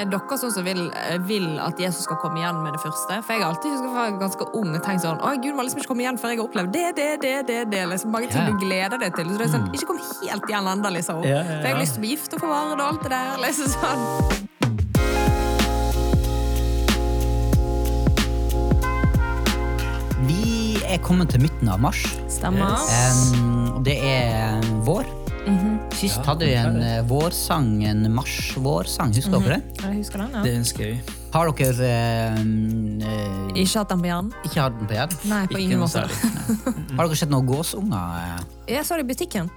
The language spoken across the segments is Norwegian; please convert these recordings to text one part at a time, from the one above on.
Er dere sånn som vil, vil at Jesus skal komme igjen med det første? For jeg har alltid husket fra ganske ung og tenkt sånn Å, Gud må liksom ikke komme igjen før jeg har opplevd det, det, det, det, det. Liksom, mange ting yeah. du gleder deg til. Så det er sånn, Ikke kom helt igjen ennå, liksom. Yeah, yeah, For jeg har lyst til å bli gift og få barn og alt det der. Liksom sånn. Vi er kommet til midten av mars. Stemmer. Um, det er vår. Sist hadde vi en eh, vårsang, en mars-vårsang. Husker dere det? Jeg husker den, ja. Det ønsker vi. Har dere eh, eh, Ikke hatt den på hjernen? ikke hatt den på hjernen? Nei, på ingen måte. Har dere sett noen gåsunger eh, Jeg så det i butikken.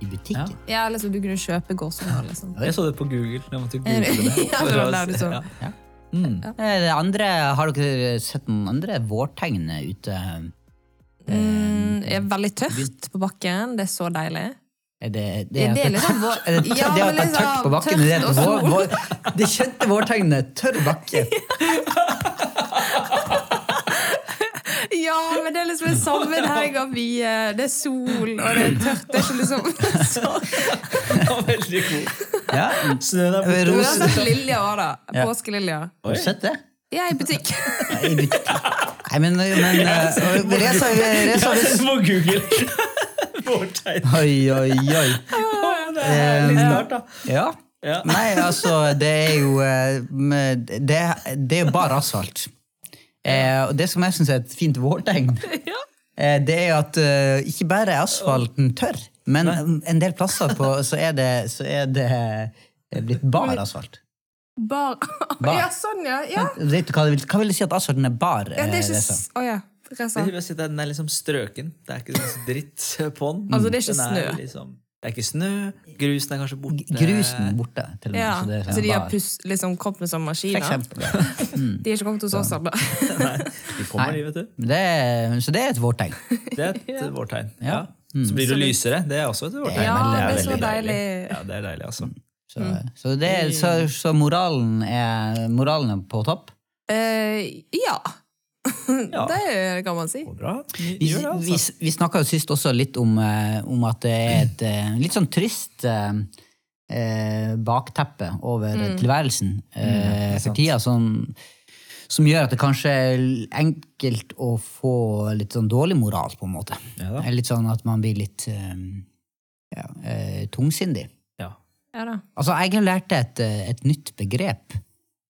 i butikken? Ja, liksom, Du kunne kjøpe gåsunger, liksom. Jeg så det på Google. Jeg måtte google det. Ja, det var der du så. Ja. Ja. Mm. Eh, det andre, har dere sett noen andre vårtegn ute? Mm, er veldig tørt på bakken. Det er så deilig. Er det, det, Er det er liksom vår- Er det? Ja, det at det er tørt liksom på bakken? Det, er vår, vår, det kjente vårtegnet tørr bakke. Ja, men det er liksom en sammenheng av mye. Det er sol, og det er tørt. Det er ikke liksom veldig god. Ja. Er Du har sett lilja òg, da. Ja. Har du sett det? Er i butikk. Nei, i butikk. Nei, men, men uh, Reza, Reza hvis- Jeg må. Oi, oi, oi. Det er litt snart, da. Ja. Ja. Nei, altså, det er jo eh, Det, det er bare asfalt. Eh, og det som jeg syns er et fint vårtegn, eh, det er at ikke bare er asfalten tørr, men en del plasser på, så er det, så er det blitt bar asfalt. Bar. Bar. Ja, sånn, ja. ja. Du hva vil, hva vil det si at asfalten er bar? ja det er ikke s- ja. Det vil si at Den er liksom strøken. Det er ikke noe dritt på den. Altså, det er ikke Den snø. Liksom, det er ikke snø. Grusen er kanskje borte. Grusen er borte. Til og med, Ja, så det er så sånn de har pus, liksom kommet med sånn maskiner? eksempel. Ja. De er ikke kommet hos oss ennå. Nei, de kommer, de, vet du. Det er, så det er et vårtegn. Det er et vårtegn. Ja. Ja. Så blir det lysere. Det er også et vårtegn. Ja, det er så deilig. Ja, det er deilig, altså. Så, så, det, er- så, så moralen, er, moralen er på topp? Uh, ja. Ja. Det kan man si. Bra. Vi, det, vi, altså. vi snakka jo sist også litt om, eh, om at det er et eh, litt sånn trist eh, eh, bakteppe over tilværelsen eh, for tida, som, som gjør at det kanskje er enkelt å få litt sånn dårlig moral, på en måte. Ja da. Litt sånn at man blir litt eh, ja, eh, tungsindig. Ja. Ja da. Altså, jeg har lært et, et nytt begrep.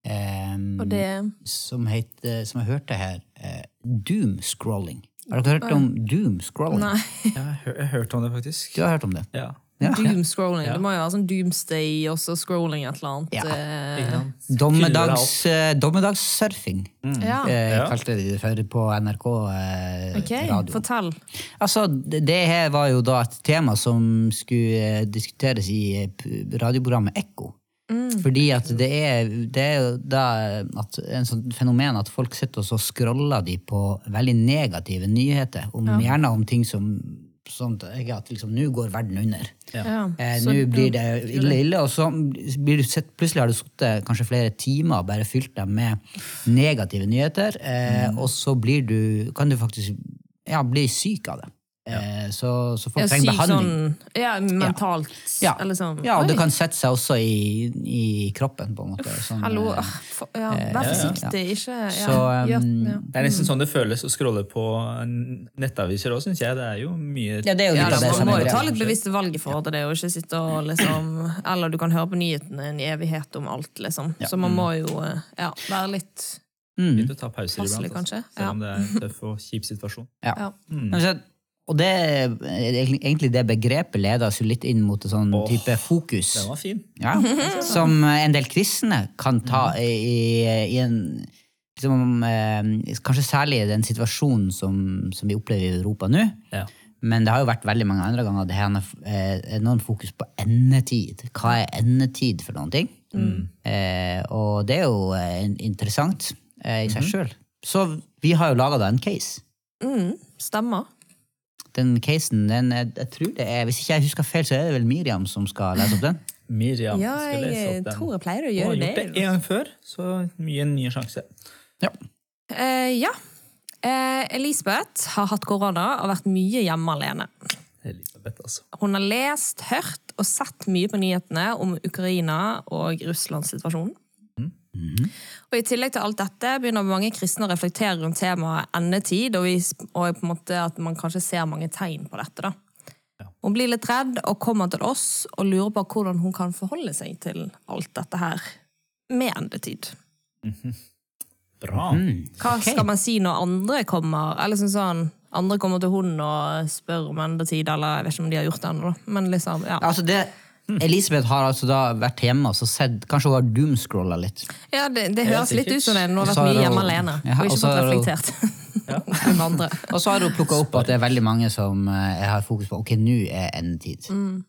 eh, Og det som, heter, som jeg hørte her, uh, doom-scrolling. Har dere hørt om doom-scrolling? Nei. Jeg har hørt om det, faktisk. Du har hørt om det? Ja. Ja. Doom-scrolling. Ja. Det må jo være sånn doomsday og så scrolling et eller annet. Ja. eh, Dommedags, eh, dommedagssurfing Ja. eh, kalte de det for på NRK eh, Ok, radio. fortell. Altså, det, her var jo da et tema som skulle eh, diskuteres i eh, radioprogrammet Ekko. Fordi at det er, det er jo da at en sånn fenomen at folk sitter og så scroller de på veldig negative nyheter, om, gjerne om ting som sånt, at liksom, nå går verden under. Ja. Eh, Nå blir det ille, ille, og så blir du sett, plutselig har du sittet kanskje flere timer og bare fylt dem med negative nyheter, eh, Mm. og så blir du, kan du faktisk ja, bli syk av det. Eh, så, så folk Ja, trenger behandling. sånn Ja, mentalt. Ja. Eller sånn. ja, og det kan sette seg også i, i kroppen, på en måte. Sånn, Hallo. eh, ah, for, ja, vær forsiktig, ikke ja, Så, um, ja. Det er nesten sånn det føles å scrolle på nettaviser òg, syns jeg. Det er jo mye ja, det er jo litt av det man som må er jo ta litt bevisste valg i forhold til det, og ikke sitte og liksom Eller du kan høre på nyhetene en evighet om alt, liksom. Så man må jo eh, ja, være litt Mm. fint å ta pauser iblant. Altså. Selv om det er en tøff og kjip situasjon. Ja. Ja. Og det, egentlig det begrepet leder oss jo litt inn mot en sånn oh, type fokus. Den var fin. Ja, som en del kristne kan ta i, i, i en liksom, eh, Kanskje særlig i den situasjonen som, som vi opplever i Europa nå. Ja. Men det har jo vært veldig mange andre ganger det er noen fokus på endetid. Hva er endetid for noen ting? Eh, og det er jo eh, interessant eh, i seg sjøl. Så vi har jo laga en case. mm, Stemmer. Den casen, den, jeg, jeg tror det er, Hvis ikke jeg husker feil, så er det vel Miriam som skal lese opp den? Miriam Ja, skal lese opp den. jeg tror jeg pleier å Hun har gjøre gjort det det. en gang før, så mye nye sjanse. Ja. Uh, ja. Uh, Elisabeth har hatt korona og vært mye hjemme alene. Elisabeth, altså. Hun har lest, hørt og sett mye på nyhetene om Ukraina og Russlands situasjon. Og I tillegg til alt dette begynner mange kristne å reflektere rundt temaet endetid, og, vi, og på en måte at man kanskje ser mange tegn på dette. da. Hun blir litt redd og kommer til oss og lurer på hvordan hun kan forholde seg til alt dette her med endetid. Bra. Hva Ok. skal man si når andre kommer? Eller sånn sånn, andre kommer til hun og spør om endetid, eller jeg vet ikke om de har gjort det ennå, da. men liksom, ja. Altså det, Elisabeth har altså da vært hjemme og så sett Kanskje hun har doomscrolla litt. Ja, det, det høres litt ut som det. Hun har vært mye hjemme alene. Ja, og ikke fått har reflektert. Ja. andre. Og så har hun plukka opp at det er veldig mange som jeg har fokus på ok, nå er endetid. Mm.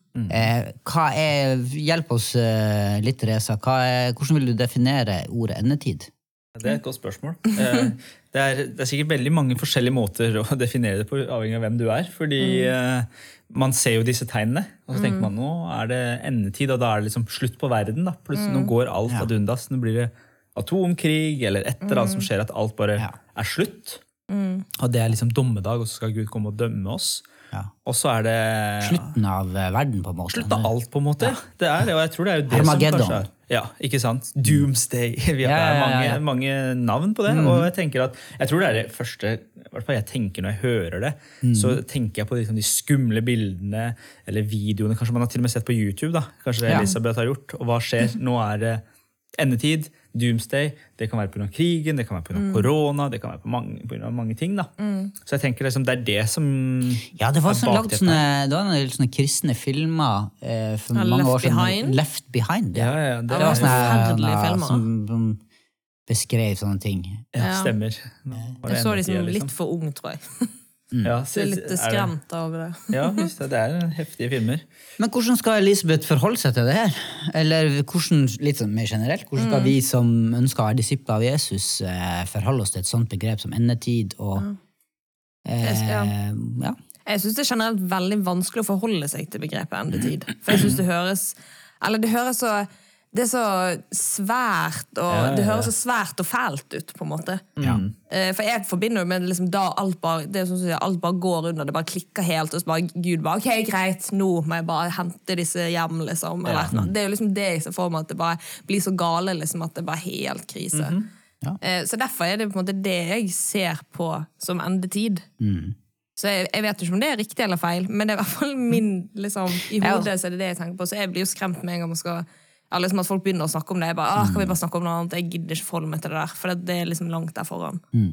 hva er, Hjelp oss eh, litt, Teresa. Er, hvordan vil du definere ordet endetid? Det er et godt spørsmål. Eh, Det er, det er sikkert veldig mange forskjellige måter å definere det på, avhengig av hvem du er. Fordi eh, man ser jo disse tegnene, og så tenker man nå er det endetid, og da er det liksom slutt på verden. da. Plutselig nå går alt ad undas. Nå blir det atomkrig eller et eller annet som skjer, at alt bare Ja. er slutt. Og det er liksom dommedag, og så skal Gud komme og dømme oss. Ja. Og så er det Slutten av eh, verden, på en måte. Slutt av alt, på en måte. Det er det, og jeg tror det er jo det Armageddon. som kanskje er Ja, ikke sant? Doomsday. Vi har, Ja, mange, mange navn på det. Og jeg tenker at, jeg tror det er det første hvert fall jeg tenker når jeg hører det. Så tenker jeg på liksom de skumle bildene eller videoene kanskje man har til og med sett på YouTube. da, Kanskje det. Elisabeth har gjort. Og hva skjer? Nå er det endetid. Doomsday. Det kan være pga. krigen, det kan være pga. korona, det kan være på mange, på grunn av mange ting. da. Så jeg tenker liksom, det er det som Ja, det var sånn, lagd sånne, det var noen sånne kristne filmer eh, for Ja, mange år siden. Left Behind. Ja, ja, det, Det var sånne forferdelige filmer. som, som beskrev sånne ting. ja, Ja. stemmer. Det Jeg så de som liksom. litt for ung, tror jeg. Ja, Så er litt det- skremt over det. Ja, visst, det er heftige filmer. Men hvordan skal Elisabeth forholde seg til det her? Eller hvordan, litt sånn mer generelt, hvordan skal vi som ønsker å være disipler av Jesus, eh, forholde oss til et sånt begrep som endetid og eh, Ja. ja. Jeg syns det er generelt veldig vanskelig å forholde seg til begrepet endetid. For jeg synes det høres Eller det høres så Det er så svært og Ja, ja, Det ja. høres så svært og fælt ut, på en måte. Ja. Eh, For jeg forbinder jo med liksom da alt bare Det er sånn at alt bare går under, det bare klikker helt, og så bare Gud bare Ok, greit, nå må jeg bare hente disse hjem, liksom. Eller, Ja. Det er jo liksom det jeg ser for meg, at det bare blir så gale liksom, at det bare er helt krise. Ja. Eh, Så derfor er det på en måte det jeg ser på som endetid. Mm. Så jeg, jeg vet ikke om det er riktig eller feil, men det er i hvert fall min liksom, I Ja. hodet så er det det jeg tenker på. Så jeg blir jo skremt med en gang man skal eller liksom at folk begynner å snakke om det. Jeg bare, ah, kan vi bare snakke om noe annet? Jeg gidder ikke forholde meg til det der, for det, det er liksom langt der foran. Mm.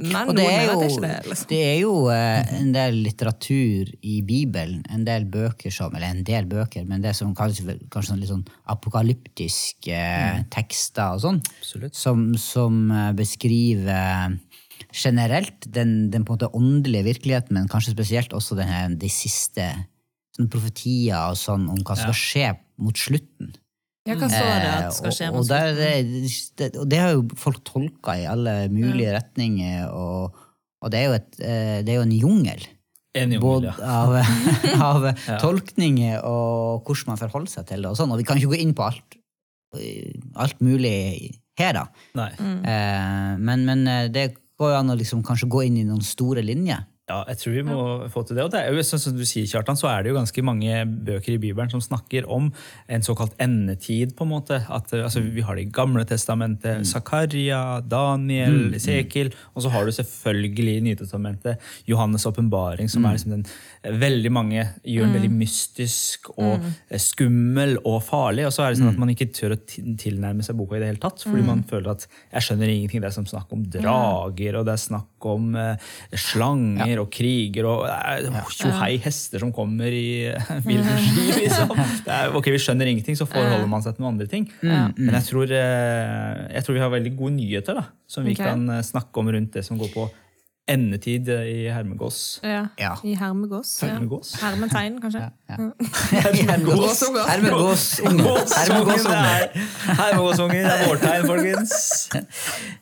Men det er jo, ikke det. liksom. det er jo eh, en del litteratur i Bibelen, en del bøker som, eller en del bøker, men det som kalles kanskje sånn litt sånn apokalyptiske eh, tekster og sånn, Absolutt. som, som eh, beskriver generelt den, den på en måte åndelige virkeligheten, men kanskje spesielt også denne, de siste profetier og sånn om hva som skal skje mot slutten. Ja, hva står det at skal skje? Eh, og, og, der, det, og det har jo folk tolka i alle mulige retninger, og, og det, er jo et, eh, det er jo en jungel. En jungel, Både ja. av, av tolkninger og hvordan man forholder seg til det. Og sånn, og vi kan ikke gå inn på alt, alt mulig her, da. Nei. Eh, men, men det går jo an å liksom kanskje gå inn i noen store linjer. Ja, jeg tror vi må få til det. Og det er jo, sånn som du sier, Kjartan, så er det jo ganske mange bøker i Bibelen som snakker om en såkalt endetid. på en måte. At, eh, altså, vi har det i Gamle testamentet, Zakaria, Daniel, Esekiel. Og så har du selvfølgelig i Nytestamentet Johannes' åpenbaring, som er liksom den eh, veldig mange gjør den veldig mystisk og eh, skummel og farlig. Og så er det sånn at man ikke tør å tilnærme seg boka i det hele tatt, fordi man føler at jeg skjønner ingenting. Det er som snakk om drager, og det er snakk om eh, slanger og kriger og eh, tjohei hester som kommer i vill ville liksom. Det ok, vi skjønner ingenting, så forholder man seg til noen andre ting. Men jeg tror, eh, jeg tror vi har veldig gode nyheter da, som vi okay. kan eh, snakke om rundt det som går på endetid eh, i hermegås. Ja. Ja. I hermegås. Ja. Hermegås? Hermetegn, kanskje. Hermegås. Hermegåsunge. Hermegåsunge. Hermegåsungen er vårtegn, folkens.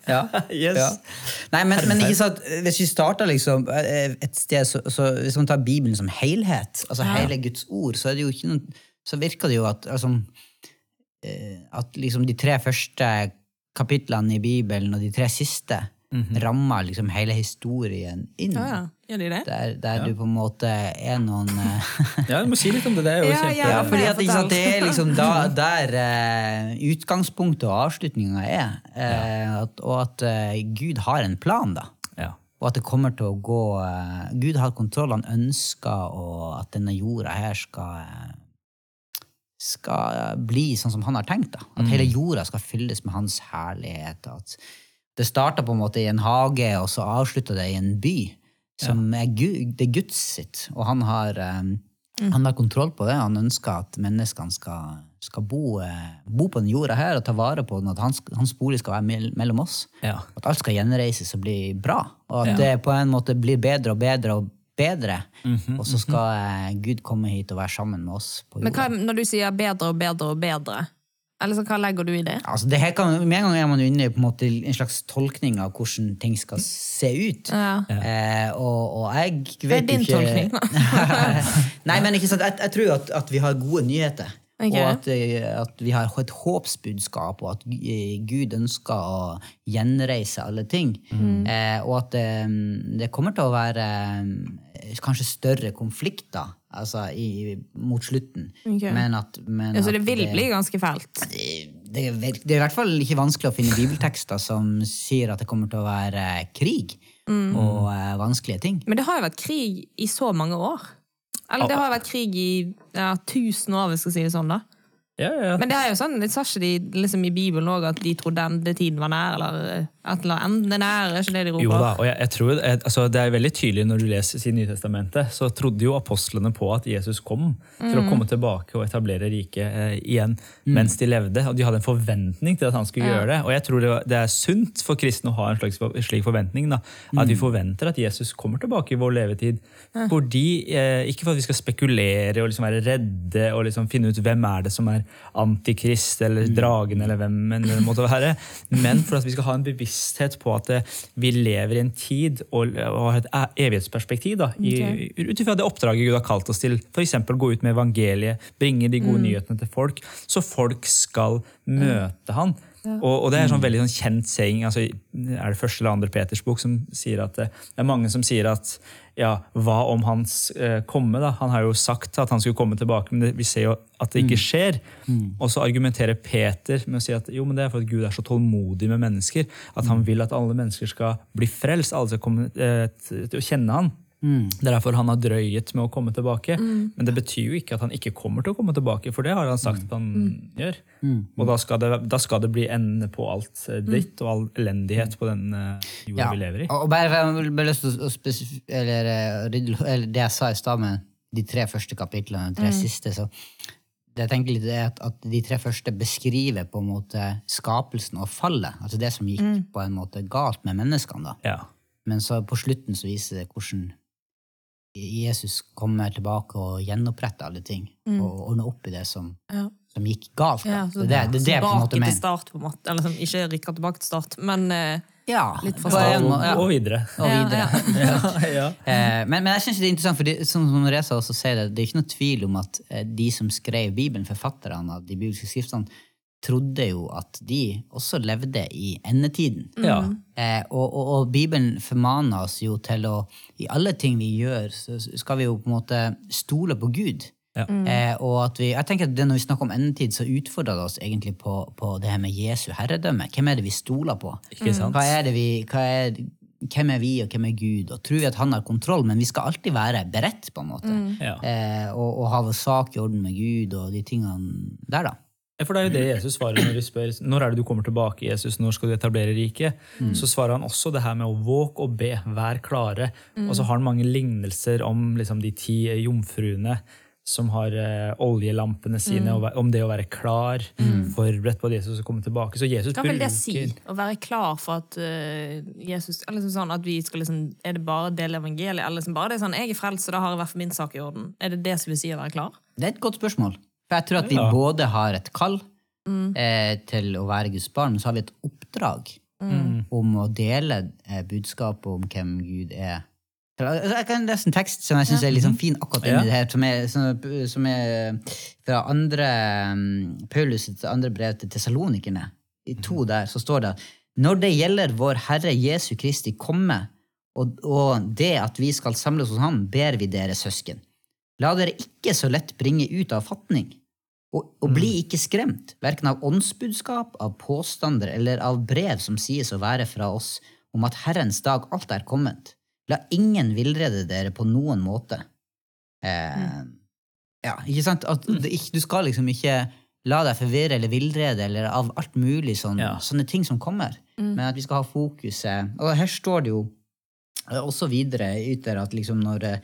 Ja. Yes. Ja. Nei, men, men ikke sant, hvis vi starter liksom eh, et sted, så, så hvis man tar Bibelen som helhet, altså hele Guds ord, så, er det jo ikke noe, så virker det jo at, altså, eh, at liksom de tre første kapitlene i Bibelen og de tre siste rammer liksom hele historien inn. Ja, ja. Gjør de det? Der, der du på en måte er noen eh, Ja, du må si litt om det. Det er jo Ja, kjempe... ja. Ja, fordi at sant, det er liksom da, der uh, utgangspunktet og avslutninga er. eh, at, og at uh, Gud har en plan, da. Ja. Og at det kommer til å gå Gud har kontroll, han ønsker og at denne jorda her skal skal bli sånn som han har tenkt. da. At hele jorda skal fylles med hans herlighet. At det starta på en måte i en hage, og så avslutta det i en by. Som er Gud, det er Guds sitt, og han har, mm. han har kontroll på det. Han ønsker at menneskene skal, skal bo, eh, bo på den jorda her og ta vare på den, at hans, hans bolig skal være mellom oss. Ja. At alt skal gjenreises og bli bra. Og at det på en måte blir bedre og bedre og bedre. og så skal eh, Gud komme hit og være sammen med oss på Men jorda. hva, når du sier bedre og bedre og bedre, eller så, hva legger du i det? Altså, det her kan, med en gang er man inne i på en, måte, en slags tolkning av hvordan ting skal se ut. Ja. Eh, og, og jeg vet ikke... din jo ikke tolkning, Nei, men ikke sant, jeg, jeg tror at, at vi har gode nyheter. Ok. Og at, eh, at vi har et håpsbudskap, og at eh, Gud ønsker å gjenreise alle ting. Mm. Eh, og at det, det kommer til å være eh, kanskje større konflikter altså, i, mot slutten. Okay. Men at, men Ja, så det vil bli ganske fælt. det, det, det er i hvert fall ikke vanskelig å finne bibeltekster som sier at det kommer til å være krig Mm. og eh, vanskelige ting. Men det har jo vært krig i så mange år. Eller det har vært krig i ja, tusen år, hvis jeg skal si det sånn. da. Ja, ja. Men det er jo sånn, det sa ikke de liksom i Bibelen også at de trodde endetiden var nær, eller eh, at la enden er nær, er ikke det de roper? Jo da, og jeg, jeg tror, jeg, altså Det er veldig tydelig når du leser i Nytestamentet, så trodde jo apostlene på at Jesus kom til å komme tilbake og etablere riket eh, igjen mens de levde. Og de hadde en forventning til at han skulle gjøre det. Og jeg tror det, det er sunt for kristne å ha en slags slik forventning. da, At vi forventer at Jesus kommer tilbake i vår levetid. Fordi, eh, Ikke for at vi skal spekulere og liksom være redde og liksom finne ut hvem er det som er antikrist eller dragen eller hvem det måtte være, men for at vi skal ha en bevissthet på at eh, vi lever i en tid og, har et e- evighetsperspektiv da, i- ut ifra det oppdraget Gud har kalt oss til. F.eks. gå ut med evangeliet, bringe de gode nyhetene til folk, så folk skal møte han. Og, og det er sånn veldig sånn kjent saying, altså, er det første eller andre Peters bok, som sier at eh, det er mange som sier at ja, hva om hans eh, komme? da? Han har jo sagt at han skulle komme tilbake, men det, vi ser jo at det ikke skjer. Og så argumenterer Peter med å si at jo, men det er for at Gud er så tålmodig med mennesker, at han vil at alle mennesker skal bli frelst, alle skal komme eh, til å kjenne han. Det er derfor han har drøyet med å komme tilbake. Men det betyr jo ikke at han ikke kommer til å komme tilbake, for det har han sagt at han gjør. Og da skal, det, da skal det bli ende på alt eh, dritt og all elendighet på den eh, jorda Ja. vi lever i. Og bare, jeg bare lyst til å eller, eh, eller det jeg sa i stad med de tre første kapitlene, de tre siste, så det jeg tenker litt er at, at de tre første beskriver på en måte skapelsen og fallet. Altså det som gikk på en måte galt med menneskene. da. Ja. Men så på slutten så viser det hvordan Jesus kommer tilbake og gjenoppretter alle ting. Og ordner opp i det som, Ja. som gikk galt. Ja, så det, er det, det, det på en måte tilbake til start, på en måte. Eller sånn, ikke rykka tilbake til start, men eh, Ja, Litt fra start. ja. Og videre. Og videre. Ja, ja. Eh, men, men jeg synes det er interessant, for det, som som Reza også sier, det, det er ikke noe tvil om at eh, de som skrev Bibelen, forfatterne av de bibelske skriftene, trodde jo at de også levde i endetiden. Ja. Eh, og, og, og Bibelen formaner oss jo til å I alle ting vi gjør, så skal vi jo på en måte stole på Gud. Ja. Eh, og at vi, jeg tenker at det Når vi snakker om endetid, så utfordrer det oss egentlig på, på det her med Jesu herredømme. Hvem er det vi stoler på? Ikke sant? Hva er det vi, hva er, hvem er vi, og hvem er Gud? Og tror vi at han har kontroll, men vi skal alltid være beredt, på en måte. Ja. Eh, og, og ha vår sak i orden med Gud og de tingene der, da. For det er jo det Jesus svarer når vi spør når er det du kommer tilbake, Jesus, når skal du etablere riket? Så svarer han også det her med å våk og be, vær klare. Og så har han mange lignelser om liksom, de ti jomfruene som har uh, oljelampene sine, og, om det å være klar, forberedt på at Jesus skal komme tilbake. Så Jesus hva vil det si? Å være klar for at uh, Jesus eller liksom sånn at vi skal liksom, Er det bare å dele evangeliet? Eller liksom bare det er sånn, jeg er frelst, så da har jeg i hvert fall min sak i orden. Er det det som vil si å være klar? Det er et godt spørsmål. For jeg tror at vi Ja. både har et kall eh, til å være Guds barn, men så har vi et oppdrag om å dele eh, budskapet om hvem Gud er. Jeg jeg kan lese en tekst som jeg syns er litt sånn fin akkurat Ja. inni det her, som er, som, som er fra andre mm, Paulus' sitt andre brev til tessalonikerne. I to der så står det Når det gjelder vår Herre Jesu Kristi komme, og, og det at vi skal samles hos ham, ber vi dere søsken. La dere ikke så lett bringe ut av fatning. Og, og bli ikke skremt, verken av åndsbudskap, av påstander eller av brev som sies å være fra oss om at Herrens dag alt er kommet. La ingen villrede dere på noen måte. Eh, ja, ikke sant? At det, du skal liksom ikke la deg forvirre eller villrede eller av alt mulig sånn, Ja. sånne ting som kommer, men at vi skal ha fokuset. Og her står det jo eh, også videre yter at liksom når eh,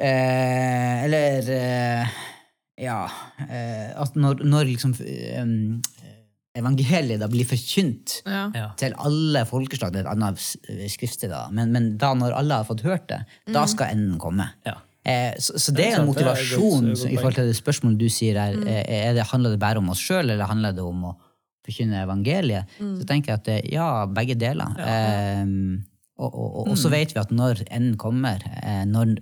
eh, Eller eh, ja eh, At når, når liksom eh, evangeliet da blir forkynt Ja. Ja. til alle folkeslag, det er et annet s- skriftsted, da, men, men da når alle har fått hørt det, da skal enden komme. Ja. Eh, så, så det er en motivasjon er godt- i forhold til det spørsmålet du sier her. Mm. Er det, handler det bare om oss sjøl, eller handler det om å forkynne evangeliet? Så tenker jeg at det, ja, begge deler. Eh, og, og, og, og så vet vi at når enden kommer, eh, når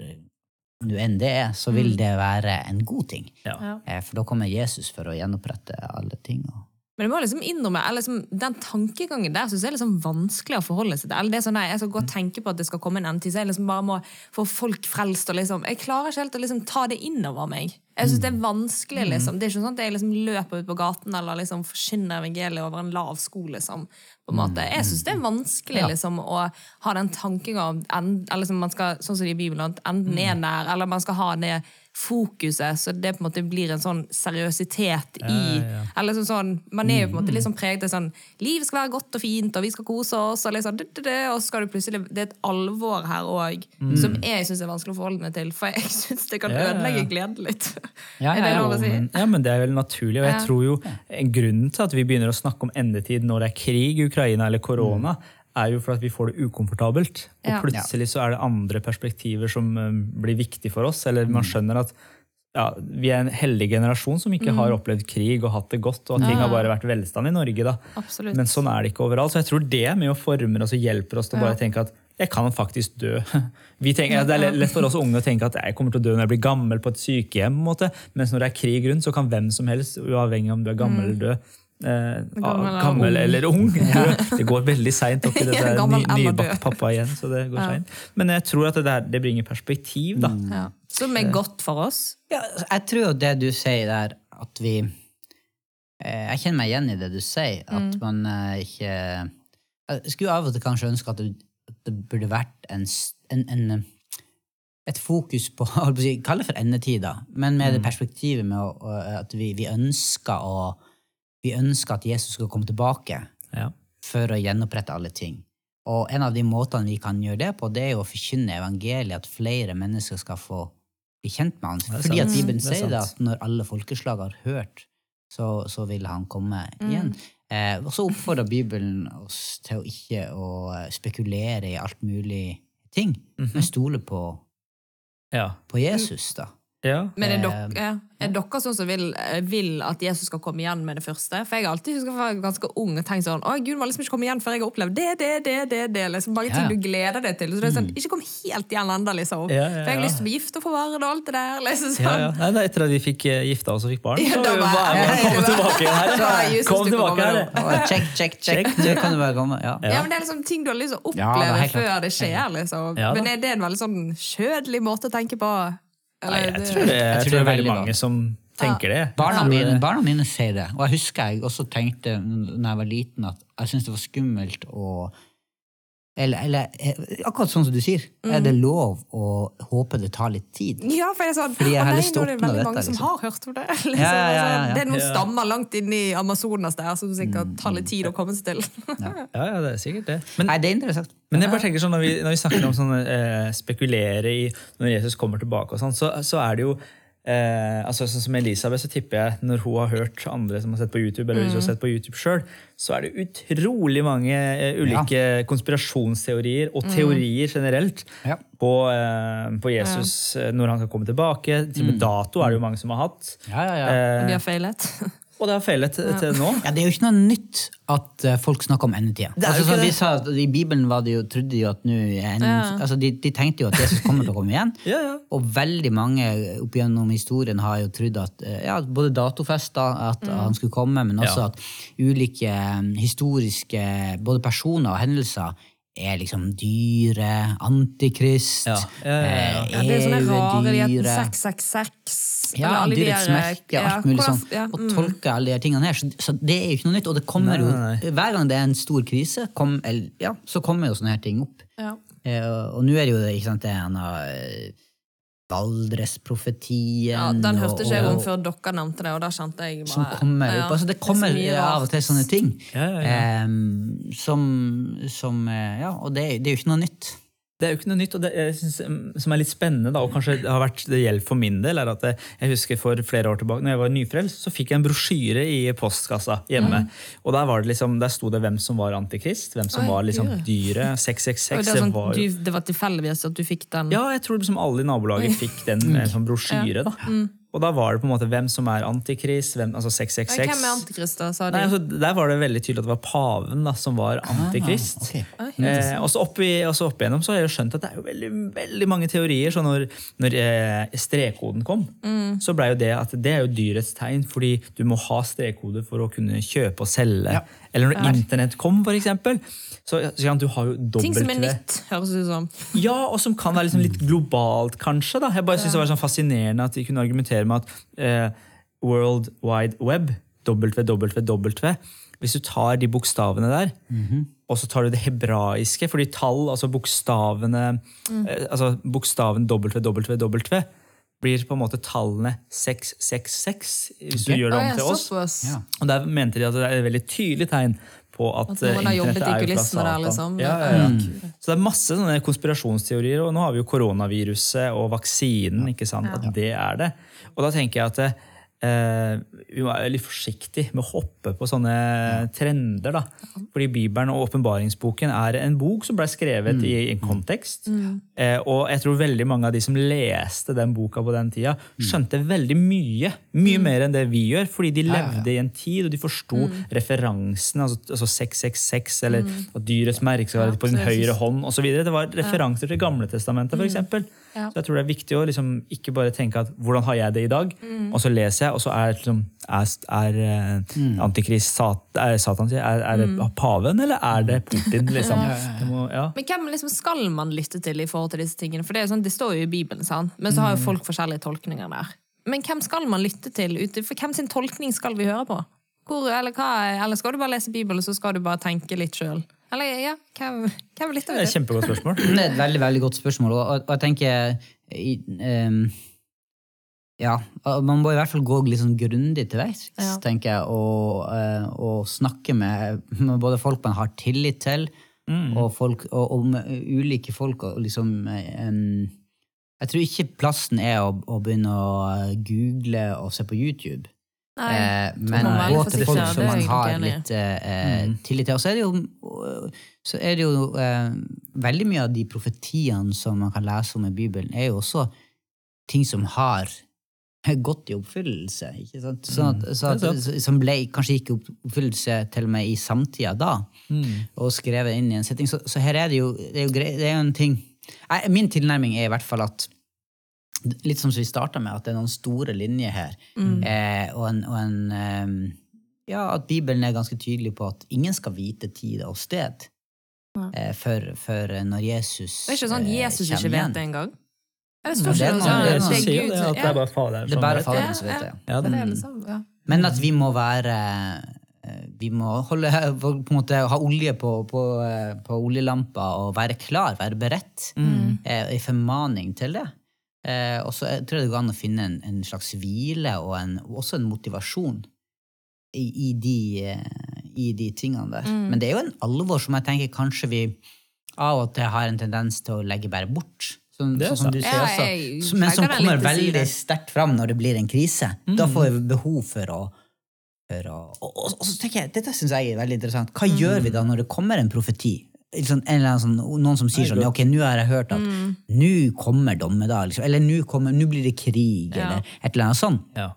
nå enn det er, så vil det være en god ting. Ja. Eh, for da kommer Jesus for å gjenopprette alle ting. Men jeg må liksom innrømme, eller liksom, Den tankegangen der synes jeg er liksom vanskelig å forholde seg til. Eller det er sånn, nei, Jeg skal godt tenke på at det skal komme en endetid, så jeg liksom bare må få folk frelst. og liksom, Jeg klarer ikke helt å liksom ta det innover meg. Jeg synes Det er vanskelig. liksom. Det er ikke sånn at jeg liksom løper ut på gaten eller liksom forkynner evangeliet over en lav sko. liksom, på en måte. Jeg synes det er vanskelig Ja. liksom, å ha den tanken om eller liksom man skal, sånn som i Bibelen, at enden er nær, eller man skal ha det fokuset, så det på en måte blir en sånn seriøsitet i ja. eller sånn, sånn, Man er jo på en måte litt sånn preget av sånn Livet skal være godt og fint, og vi skal kose oss, og, liksom, det, det, det, og så skal du plutselig Det er et alvor her òg som jeg syns er vanskelig å forholde meg til, for jeg syns det kan Ja, ja, ja. ødelegge gleden litt. Ja, er det ja, ja. lov å si? Men, ja, men det er vel naturlig. Og jeg Ja. tror jo grunnen til at vi begynner å snakke om endetid når det er krig i Ukraina eller korona, er jo for at vi får det ukomfortabelt. Og Ja. plutselig så er det andre perspektiver som um, blir viktig for oss. Eller man skjønner at ja, vi er en heldig generasjon som ikke har opplevd krig og hatt det godt, og ting har bare vært velstand i Norge. da. Absolutt. Men sånn er det ikke overalt. Så jeg tror det med å forme oss og hjelper oss til å bare tenke at jeg kan faktisk dø. Vi tenker, det er lett for oss unge å tenke at jeg kommer til å dø når jeg blir gammel på et sykehjem. på en måte. Mens når det er krig rundt, så kan hvem som helst, uavhengig om du er gammel eller død, eh, Gammel eller gammel ung. eller ung. Det går veldig seint opp i det Ja, der ny, nybakt pappa igjen. så det går Ja. sent. Men jeg tror at det, der, det bringer perspektiv. da. Ja. Som er godt for oss. Ja, jeg tror jo det du sier der, at vi eh, Jeg kjenner meg igjen i det du sier, at man eh, ikke Jeg skulle av og til kanskje ønske at det, at det burde vært en, en, en et fokus på Kall det for endetider, men med det perspektivet med å, at vi, vi ønsker å vi ønsker at Jesus skal komme tilbake Ja. for å gjenopprette alle ting. Og en av de måtene vi kan gjøre det på, det er jo å forkynne evangeliet, at flere mennesker skal få bli kjent med han. Er Fordi at. Bibelen Det er sier det at når alle folkeslag har hørt, så, så vil han komme igjen. Eh, og så oppfordrer Bibelen oss til å ikke å eh, spekulere i alt mulig ting, men stole på, Ja. på Jesus, da. Ja. Men er Eh, dere, ja, er dere sånn som vil, vil at Jesus skal komme igjen med det første? For jeg har alltid husket fra jeg var ganske ung og tenkt sånn Å, Gud må liksom ikke komme igjen før jeg har opplevd det, det, det, det. det. Liksom, mange Ja. ting du gleder deg til. Så det er sånn, Ikke kom helt igjen ennå, liksom. Ja, ja, For jeg har lyst til å bli gift og få barn og alt det der. Liksom, sånn. Ja, ja. Nei, er etter at vi fikk eh, gifta oss og fikk barn. Så var- var jeg Ja, kom tilbake her. Er Kom tilbake her. Check, check, check. Det kan du bare komme. Ja. Ja, men Det er liksom ting du har lyst til å Ja, det oppleve før det skjer. liksom. Ja, men er det en veldig sånn kjødelig måte å tenke på? Nei, jeg det- tror det, jeg tror det er veldig mange som tenker det. Barna, mine, barna mine sier det. Og jeg husker jeg også tenkte når jeg var liten, at jeg syntes det var skummelt å eller, eller eh, akkurat sånn som du sier, er det lov å håpe det tar litt tid? Ja, for det er sånn, Fordi jeg har nei, lyst til å nå er det oppnå veldig dette, mange som liksom. har hørt om det. Liksom, Ja, ja, ja, ja. Altså, Det er noen Ja. stammer langt inn i Amazonas der som sikkert tar litt tid å komme seg til. Ja, ja, det er sikkert det. Men, Nei, det er interessant. men jeg bare tenker sånn, når vi, når vi snakker om sånn, eh, spekulere i når Jesus kommer tilbake, og sånn, så, så er det jo eh, altså Sånn som Elisabeth, så tipper jeg når hun har hørt andre som har sett på YouTube, eller hvis hun har sett på YouTube selv, så er det utrolig mange eh, ulike konspirasjonsteorier og teorier generelt Ja. på, eh, på Jesus ja. når han skal komme tilbake. Til og med dato er det jo mange som har hatt. Ja, ja, ja. Eh, De har feilet. Og det har feilet til, til nå. Ja, Det er jo ikke noe nytt at eh, folk snakker om endetida. Altså, de sa at I Bibelen var det jo, trodde de jo at nå en, ja. altså, de, de tenkte jo at Jesus kommer til å komme igjen. Ja, ja. Og veldig mange opp gjennom historien har jo trodd at eh, ja, både datofesta at han skulle komme, men også Ja. at ulike eh, historiske både personer og hendelser er liksom dyre, antikrist, Ja. Ja, ja, ja. Ja, det er sånne rare de evedyre. heter 666 Ja, dyrets merke og alt mulig sånn. Og mm. tolke alle de tingene her. Så, det er jo ikke noe nytt. Og det kommer jo, hver gang det er en stor krise, kom, eller, ja, så kommer jo sånne her ting opp. Ja. Eh, og nå er det jo ikke sant, det er en av eh, Valdresprofetien Ja, den hørte ikke jeg om før dere nevnte det, og da kjente jeg bare som kommer opp. Altså, det er kommer det av og til sånne ting. Ja, ja, ja. Um, som, som eh, Ja, og det, det er jo ikke noe nytt. Det er jo ikke noe nytt, og det jeg synes, mm, som er litt spennende, da, og kanskje det har vært det gjelder for min del, er at jeg, husker for flere år tilbake, når jeg var nyfrelst, så fikk jeg en brosjyre i postkassa hjemme. Og der, var det liksom, der sto det hvem som var antikrist, hvem som Oi, var liksom dyret. dyret. Og 666. det, sånn, var, du, det var tilfeldigvis at du fikk den? ja, jeg tror liksom alle i nabolaget fikk den med en sånn brosjyre. da. Og da var det på en måte hvem som er antikrist, hvem, altså 666. Hvem er antikrist, da? Sa de? Nei, altså, der var det veldig tydelig at det var paven da, som var antikrist. ok. Eh, og så opp, og så opp igjennom så har jeg jo skjønt at det er jo veldig, veldig mange teorier. Så når, når eh, strekkoden kom, så ble jo det at det er jo dyrets tegn, fordi du må ha strekkode for å kunne kjøpe og selge. Eller når internett kom, eksempel. Så, så ja, du har jo Ting som er dobbelt nytt, høres det ut som. ja, og som kan være liksom litt globalt, kanskje. da. Jeg bare synes det var sånn fascinerende at de kunne argumentere med at eh, World Wide Web, WWW Hvis du tar de bokstavene der, og så tar du det hebraiske fordi tall, altså bokstavene eh, altså Bokstaven WWW blir på en måte tallene 666, hvis du gjør det om til oss. Ja. Og der mente de at det er et veldig tydelig tegn på at, At noen har eh, jobbet i kulissene der, liksom. Ja, ja, ja. Så det er masse sånne konspirasjonsteorier, og nå har vi jo koronaviruset og vaksinen. ikke sant, At det er det. Og da tenker jeg at eh, vi må være litt forsiktige med å hoppe på sånne trender. da. Fordi Bibelen og åpenbaringsboken er en bok som ble skrevet i en kontekst. Eh, og jeg tror veldig mange av de som leste den boka på den tida, skjønte veldig mye. Mye mer enn det vi gjør, fordi de levde i en tid, og de forsto referansene. Altså, altså 666, eller at dyrets merke skal være på din høyre hånd osv. Det var referanser til Gamletestamentet, f.eks. eksempel. Ja. Så jeg tror det er viktig å liksom ikke bare tenke at hvordan har jeg det i dag, og så leser jeg, og så er, liksom, er, er eh, antikrist sat, er, Satan, er, er det paven, eller er det Putin? liksom? Det må, ja. Men hvem liksom skal man lytte til i forhold til disse tingene? For Det er sånn, det står jo i Bibelen, sant? men så har jo folk forskjellige tolkninger der. Men hvem skal man lytte til? For hvem sin tolkning skal vi høre på? Hvor, eller, hva, eller skal du bare lese Bibelen, så skal du bare tenke litt sjøl? Eller ja, hvem, hvem lytter Det er et kjempegodt spørsmål. Det er et veldig veldig godt spørsmål, og, og jeg tenker i, ehm, Ja, man må i hvert fall gå litt sånn grundig til verks, Ja. tenker jeg, og, eh, og snakke med, med både folk man har tillit til, og, folk, og, og med ulike folk. og liksom em, Jeg tror ikke plassen er å, å begynne å google og se på YouTube. Nei, Eh, men gå til folk som man har litt eh, tillit til. Og så er det jo, så er det jo eh, veldig mye av de profetiene som man kan lese om i Bibelen, er jo også ting som har gått i oppfyllelse. ikke sant? Sånn at, så at, som ble kanskje ikke i oppfyllelse til og med i samtida da, og skrevet inn i en setting. Så, så her er det jo, det er jo, grei, det er jo en ting Nei, Min tilnærming er i hvert fall at Litt som vi starta med, at det er noen store linjer her. Eh, og en, og en eh, Ja, at Bibelen er ganske tydelig på at ingen skal vite tid og sted eh, for, for når Jesus Det er ikke sånn at eh, Jesus kommer ikke vet det engang. Det det er noe- noe det er sånn. noe- Det er det, som- at det er bare Faderen er som bare vet det. Faderen som vet det. ja. Men at vi må være eh, Vi må holde, på en måte, ha olje på, på, eh, på oljelampa og være klar, være beredt. Mm. Eh, En formaning til det. Eh, og så tror jeg det går an å finne en, en slags hvile og en, også en motivasjon i, i, de, i de tingene der. Mm. Men det er jo en alvor som jeg tenker kanskje vi av og til har en tendens til å legge bare bort. Sånn, Det er sånn som du sier også. Så- Men som kommer veldig sterkt fram når det blir en krise. Da Mm. får vi behov for å, for å og, og, og så tenker jeg, Dette syns jeg er veldig interessant. Hva Mm. gjør vi da når det kommer en profeti? Sånn, eller sånn, noen som sier sånn ja, ok, nå har jeg hørt at Mm. nå kommer dommedag, liksom, eller nå blir det krig, Ja. eller et eller annet sånt. ja.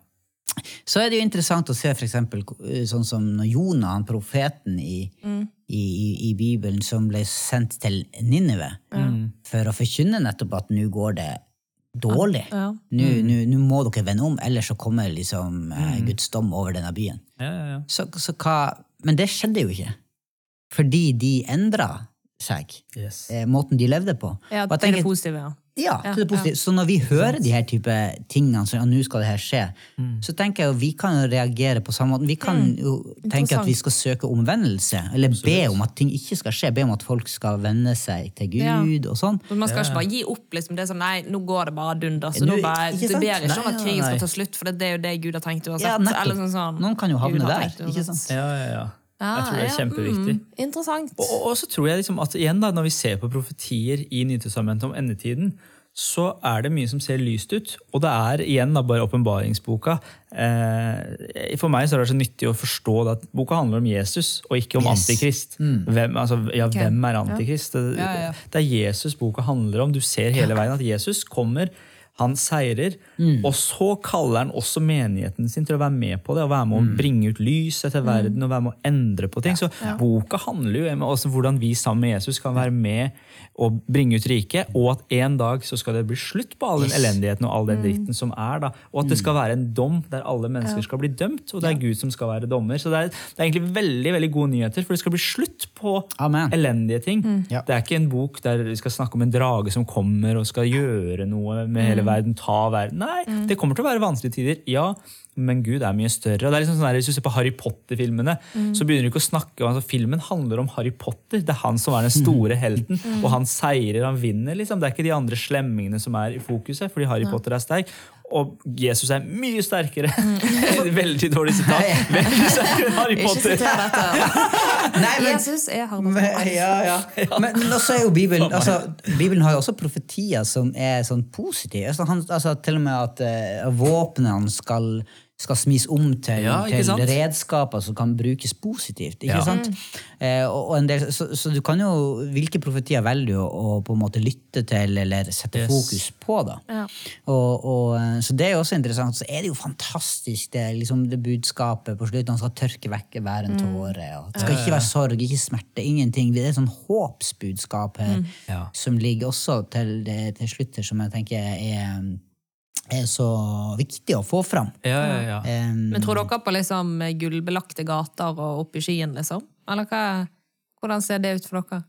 Så er det jo interessant å se for eksempel, sånn som Jonah, han profeten i, i, i, i Bibelen, som ble sendt til Ninive for å forkynne nettopp at nå går det dårlig. Ja. Nå nå- nå må dere vende om, ellers så kommer liksom eh, Guds dom over denne byen. Ja, ja, ja. Så, så hva, men det skjedde jo ikke. Fordi de endra seg. Yes. Eh, måten de levde på. Ja, til det positive, ja. ja, til det positive. Så når vi hører de her type tingene, så ja, nå skal det her skje, så tenker jeg jo vi kan reagere på samme måte. Vi kan jo tenke at vi skal søke omvendelse, eller be om at ting ikke skal skje. Be om at folk skal venne seg til Gud Ja. og sånn. Men man skal ikke bare gi opp. liksom, det er sånn, Nei, nå går det bare dunder. Så Nå- bare, Du ber ikke om at nei, krigen skal ta slutt, for det er jo det Gud har tenkt uansett. Ja, nettopp. Sånn, sånn, Noen kan jo havne der, tenkt ikke sant? Ja, ja, ja. Jeg tror det er kjempeviktig. Mm, interessant. Og, og- så tror jeg liksom at igjen da, Når vi ser på profetier i Nytestamentet om endetiden, så er det mye som ser lyst ut. Og det er igjen da bare åpenbaringsboka. Eh, for meg så er det så nyttig å forstå at boka handler om Jesus, og ikke om Yes. antikrist. Hvem, altså, ja, hvem er antikrist? Det, Ja, ja. det er Jesus boka handler om. Du ser hele veien at Jesus kommer. Han seirer, og så kaller han også menigheten sin til å være med på det. og Være med å bringe ut lyset til verden og være med å endre på ting. Så boka handler jo om hvordan vi sammen med Jesus kan være med og bringe ut riket, og at en dag så skal det bli slutt på all den Yes. elendigheten og all den dritten som er. da, Og at det skal være en dom der alle mennesker skal bli dømt, og det er Gud som skal være dommer. Så det er, det er egentlig veldig veldig gode nyheter, for det skal bli slutt på Amen. elendige ting. Ja. Det er ikke en bok der vi skal snakke om en drage som kommer og skal gjøre noe med hele verden, ta verden. Nei, det kommer til å være vanskelige tider, ja, men Gud er mye større. Og det er liksom sånn der, Hvis du ser på Harry Potter-filmene, så begynner du ikke å snakke om altså, Filmen handler om Harry Potter. Det er han som er den store helten, og han seirer, han vinner. liksom. Det er ikke de andre slemmingene som er i fokuset, fordi Harry Potter er sterk. Og Jesus er mye sterkere. Veldig dårlig sitat. Veldig sterkere enn Harry Ikke Potter. siter dette. Nei, men, Jesus er Harry Men- ja, ja. Men, men også er jo Bibelen altså, Bibelen har jo også profetier som er sånn positive. Altså, han, altså, til og med at uh, våpnene skal, skal smis om til, Ja, til redskaper som kan brukes positivt. Ikke Ja. sant? Eh, og, og en del, så, så du kan jo Hvilke profetier velger du å, på en måte lytte til eller sette Yes. fokus på? da? Ja. Og, og, eh, så det er jo også interessant. Så er det jo fantastisk det, liksom det budskapet på slutten. Han skal tørke vekk hver en tåre. Og det skal ikke være sorg, ikke smerte, ingenting. Det er et sånn håpsbudskap her Ja. som ligger også til, det, til slutt her, som jeg tenker er, er så viktig å få fram. Ja, ja, ja. Um, Men tror dere på liksom gullbelagte gater og opp i skyen, liksom? Eller hva, hvordan ser det ut for dere?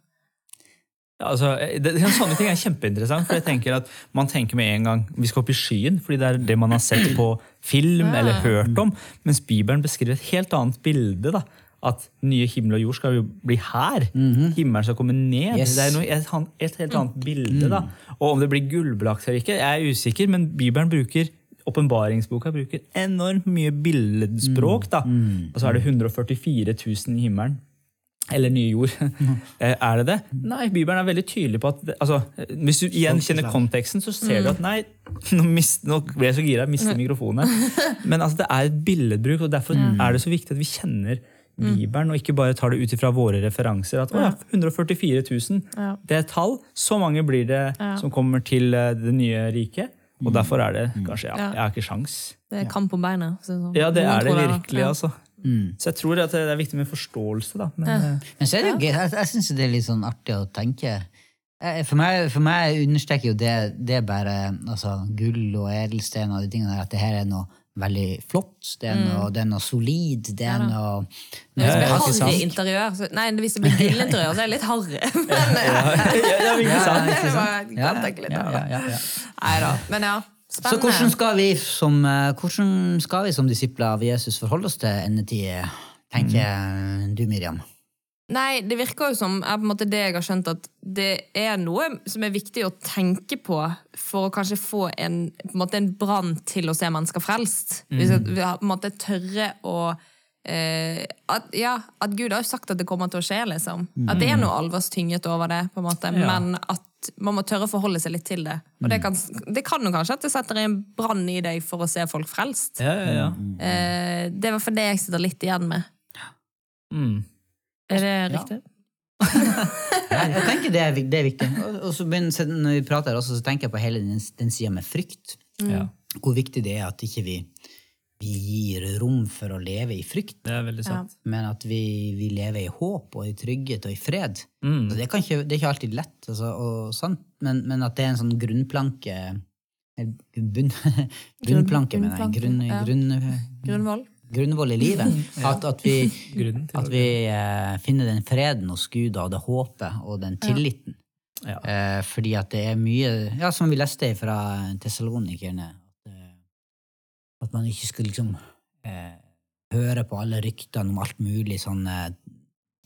Ja, altså, det, det, sånne ting er kjempeinteressant, for jeg tenker at man tenker med en gang vi skal opp i skyen, fordi det er det man har sett på film eller hørt om, mens Bibelen beskriver et helt annet bilde. da, At nye himmel og jord skal jo bli her. Himmelen skal komme ned. Yes. Det er noe, et, et helt annet bilde. da. Og om det blir gullbelagt eller ikke, jeg er usikker, men Bibelen bruker Åpenbaringsboka bruker enormt mye billedspråk. da. Og så er det 144 000 i himmelen. Eller nye jord. Eh, er det det? Nei, Bibelen er veldig tydelig på at altså, Hvis du igjen kjenner konteksten, så ser du at nei, nå, mist, nå ble jeg så gira, jeg mistet mikrofonen. Men altså, det er et billedbruk, og derfor er det så viktig at vi kjenner Bibelen, og ikke bare tar det ut ifra våre referanser. At ja, 144 000, Ja. det er et tall. Så mange blir det som kommer til eh, det nye riket. Og derfor er det kanskje ja, Ja. Jeg har ikke sjans. Det er kamp om beinet. så sånn. Ja, det er det virkelig, Ja. Mm. Så jeg tror at det er viktig med forståelse, da. Men, eh, Men så er det jo gøy. Jeg, jeg syns det er litt sånn artig å tenke. Eh, For meg, for meg understreker jo det, det bare altså, gull og edelsten og de tingene der, at det her er noe veldig flott. Det er noe, det er noe solid. Det er noe, Hvis det blir harry sant? interiør så, Nei, hvis det blir gullinteriør, så er det litt harry. Men ja, ja, ja, ikke sant? det sant? Ja, ja, ja, ja, ja. Nei da. Men ja, Så hvordan skal, vi som, eh, hvordan skal vi som disipler av Jesus forholde oss til endetid, tenker du, Miriam? Nei, det virker jo som er på en måte det jeg har skjønt, at det er noe som er viktig å tenke på for å kanskje få en, på en, måte en brann til å se mennesker frelst. Hvis at vi på en måte tørre å eh, at, ja, at Gud har jo sagt at det kommer til å skje, liksom. At det er noe alvorstynget over det, på en måte, Ja. men at man må tørre å forholde seg litt til det. Og det kan, det kan jo kanskje at det setter en brann i deg for å se folk frelst. Ja, ja, ja. Eh, det er i hvert fall det jeg sitter litt igjen med. Mm. Er det riktig? Jeg, jeg tenker det er, det er viktig. Og, så begynner, når vi prater også, så tenker jeg på hele den, den sida med frykt. Mm. Hvor viktig det er at ikke vi vi gir rom for å leve i frykt, Det er veldig sant. men at vi, vi lever i håp og i trygghet og i fred. Mm. Altså, det, kan ikke, det er ikke alltid lett, altså, og sant, men, men at det er en sånn grunnplanke bunn, Bunnplanke, mener jeg. Grunn, ja. grunn, Grunnvoll. Grunnvoll i livet. At, at vi, at vi eh, finner den freden hos Gud og det håpet og den tilliten. Ja. Eh, fordi at det er mye ja, Som vi leste fra Tessalonikerne, at, eh, at man ikke skal liksom eh, høre på alle ryktene om alt mulig sånne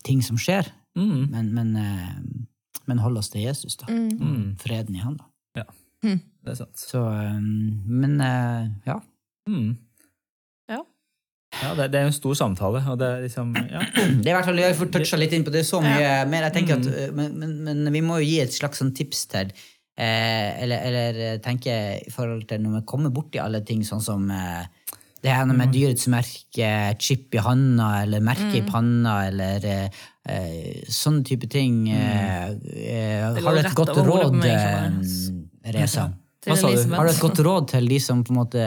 ting som skjer, Mm. men, men, eh, men holde oss til Jesus, da. Mm. Freden i han, da. Det er sant. Så, eh, men eh, ja. Mm. Ja. Ja, det, det er en stor samtale, og det er liksom ja. Det er i hvert fall, Jeg får toucha litt inn på det så mye mer. jeg tenker at, Mm. eh, men, men, men vi må jo gi et slags sånn tips til eh, eller, eller eh, tenke i forhold til når vi kommer borti alle ting sånn som eh, det her Mm. med dyrets merke, chip i handa eller merke i panna eller eh, eh, sånne type ting. Mm. eh, har du et godt råd, meg, Reza? Til Hva sa du? Har du et godt råd til de som på en måte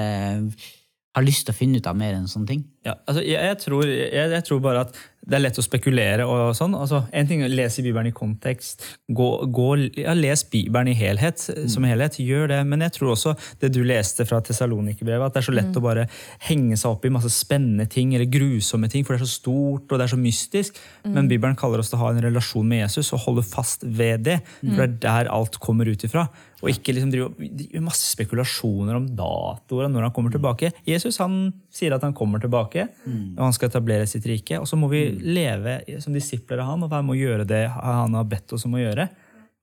har lyst til å finne ut av mer enn sånne ting? Ja, altså, jeg, jeg, tror, jeg, jeg tror bare at det er lett å spekulere. og sånn. Altså, en ting er å lese Bibelen i kontekst. Gå, gå, ja, les Bibelen i helhet, som helhet. Gjør det. Men jeg tror også det du leste fra Tessalonikerbrevet, at det er så lett å bare henge seg opp i masse spennende ting eller grusomme ting, for det er så stort og det er så mystisk. Men Bibelen kaller oss til å ha en relasjon med Jesus og holde fast ved det. For det er der alt kommer ut ifra. Og ikke liksom drive masse spekulasjoner om datoer og når han kommer tilbake. Jesus han sier at han kommer tilbake, og han skal etablere sitt rike. Og så må vi leve som disipler av han og være med å gjøre det han har bedt oss om å gjøre.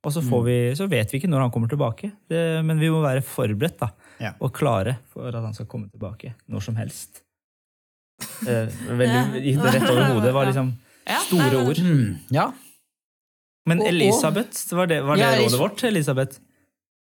Og så, får vi, så vet vi ikke når han kommer tilbake, det, men vi må være forberedt da, og klare for at han skal komme tilbake når som helst. Eh, veldig, gikk det rett over hodet. Det var liksom Ja, store ord. Mm, ja. Men Elisabeth, var det, var det Ja, rådet vårt? Elisabeth?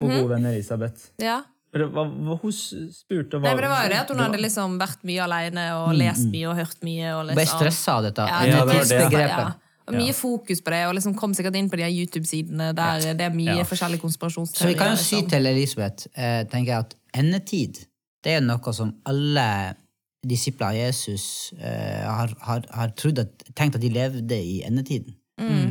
Vår gode venn Elisabeth. Ja. Hva, hva hun spurte hva, Nei, men det var jo det at hun hadde liksom vært mye alene og lest mye og hørt mye. Og Ble liksom. stressa av dette Ja, Ja, det var det. Ja. Og mye fokus på det, og liksom kom sikkert inn på de her YouTube-sidene der det er mye Ja. forskjellige Så vi kan jo si liksom. til Elisabeth eh, tenker jeg at endetid det er noe som alle disipler av Jesus eh, har, har, har at, tenkt at de levde i endetiden.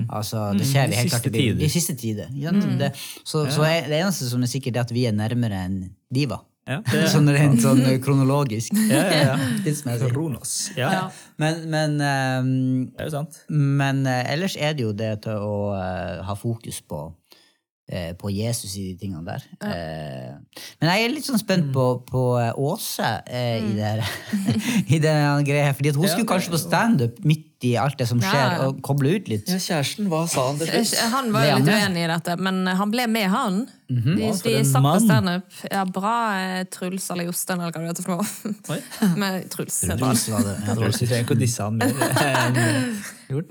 Altså, det ser Mm. vi De helt klart i. De siste tider. Ja, det, så så er, det eneste som er sikkert, er at vi er nærmere enn de var. Ja, det, Sånn rent sånn kronologisk. ja, ja, ja. Kronos. Ja, Ja. Men, men, um, det er jo sant. men uh, ellers er det jo det til å uh, ha fokus på, eh, på Jesus i de tingene der. Eh, men jeg er litt sånn spent på, på eh, Åse eh, i det her. I den greia her, fordi at hun Ja, skulle kanskje på standup midt i alt det som skjer, ja. og koble ut litt. Ja, kjæresten, hva sa han til slutt? Han var jo litt uenig i dette, men han ble med, han. De, -hmm. De, de satt på standup. Ja, bra eh, Truls eller Jostein, eller hva det heter for noe. Med Truls. Truls var det. Ja, Jeg tror ikke trenger ikke å disse han mer.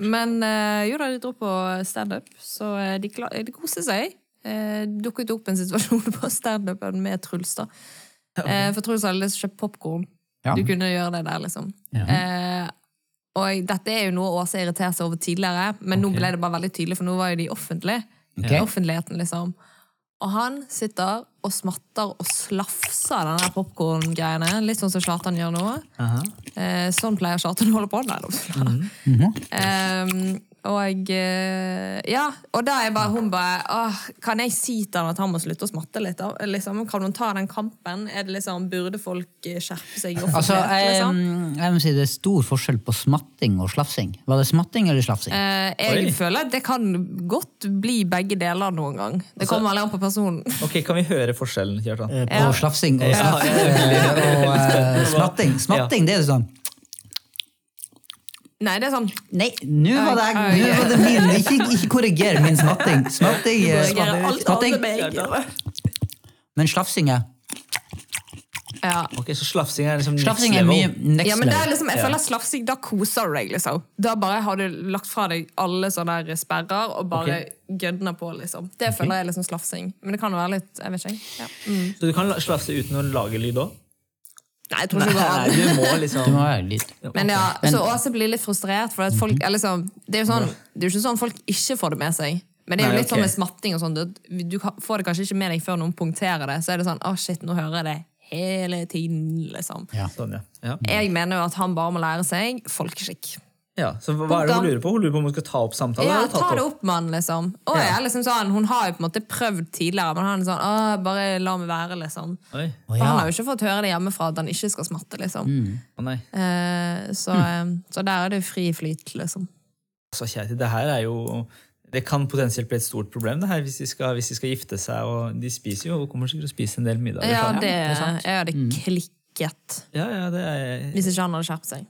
Men eh, jo da, de dro på standup, så eh, de, de koste seg. Eh, dukket opp en situasjon på standupen med Truls. da. Eh, For Truls hadde lyst til å kjøpe popkorn. Ja. Du kunne gjøre det der, liksom. Eh, og dette er jo noe Åse irriterer seg over tidligere, men nå ble det bare veldig tydelig, for nå var jo de offentlige. Okay. Offentligheten, liksom. Og han sitter og smatter og slafser den der popkorngreiene. Litt sånn som Slatan gjør nå. Aha. Eh, sånn pleier Slatan å holde på. Nei, da. Ehm, og eh, ja, og da er bare hun bare åh, Kan jeg si til han at han må slutte å smatte litt? da? Liksom, kan hun ta den kampen? Er det liksom, Burde folk eh, skjerpe seg Altså, jeg, liksom? jeg må si det er stor forskjell på smatting og slafsing. Var det smatting eller slafsing? Eh, jeg Oi. føler at det kan godt bli begge deler noen gang. Det kommer altså, an på personen. Ok, Kan vi høre forskjellen, Kjartan? På ja. slafsing og, Ja, er og uh, smatting. Smatting, det er sånn Nei, det er sånn Nei, nå var det, nå var det min. Ikke, ikke korriger min smatting. Smatting, eh, smatting. Men slafsing er Ja. Ok, Så slafsing er liksom Slafsing next er level. mye next Ja, men det er liksom, jeg føler at slafsing, Da koser du deg, liksom. Da bare har du lagt fra deg alle sånne der sperrer og bare gønner på. liksom. Det føler jeg er liksom slafsing. Men det kan jo være litt Jeg vet ikke. Ja. Mm. Så du kan la- slafse uten å lage lyd òg? Nei, jeg tror ikke det går an. du må Du liksom må være litt Men ja, så Åse blir litt frustrert, for at folk er liksom, det er jo sånn, det er jo ikke sånn folk ikke får det med seg. Men det er jo Nei, litt sånn med smatting og sånn, du, du får det kanskje ikke med deg før noen punkterer det, så er det sånn, å shit, nå hører jeg det hele tiden, liksom. Ja. Sånn, ja. Ja. Jeg mener jo at han bare må lære seg folkeskikk. Ja. Så hva er det hun lurer på? Hun lurer på om hun skal ta opp samtalen? Ja, ta det opp? med han, liksom. Og Ja. jeg liksom sånn, Hun har jo på en måte prøvd tidligere, men han er sånn Åh, bare la meg være, liksom. Oi. Å, For. Han har jo ikke fått høre det hjemmefra at han ikke skal smatte, liksom. Å nei. Eh, så, mm. så der er det fri flyt, liksom. Altså, kjære det her er jo Det kan potensielt bli et stort problem det her, hvis de skal, hvis de skal gifte seg. og De spiser jo, og kommer sikkert til å spise en del middager. Ja, det, er jeg hadde klikket ja, ja, det er, hvis ikke han hadde skjerpet seg.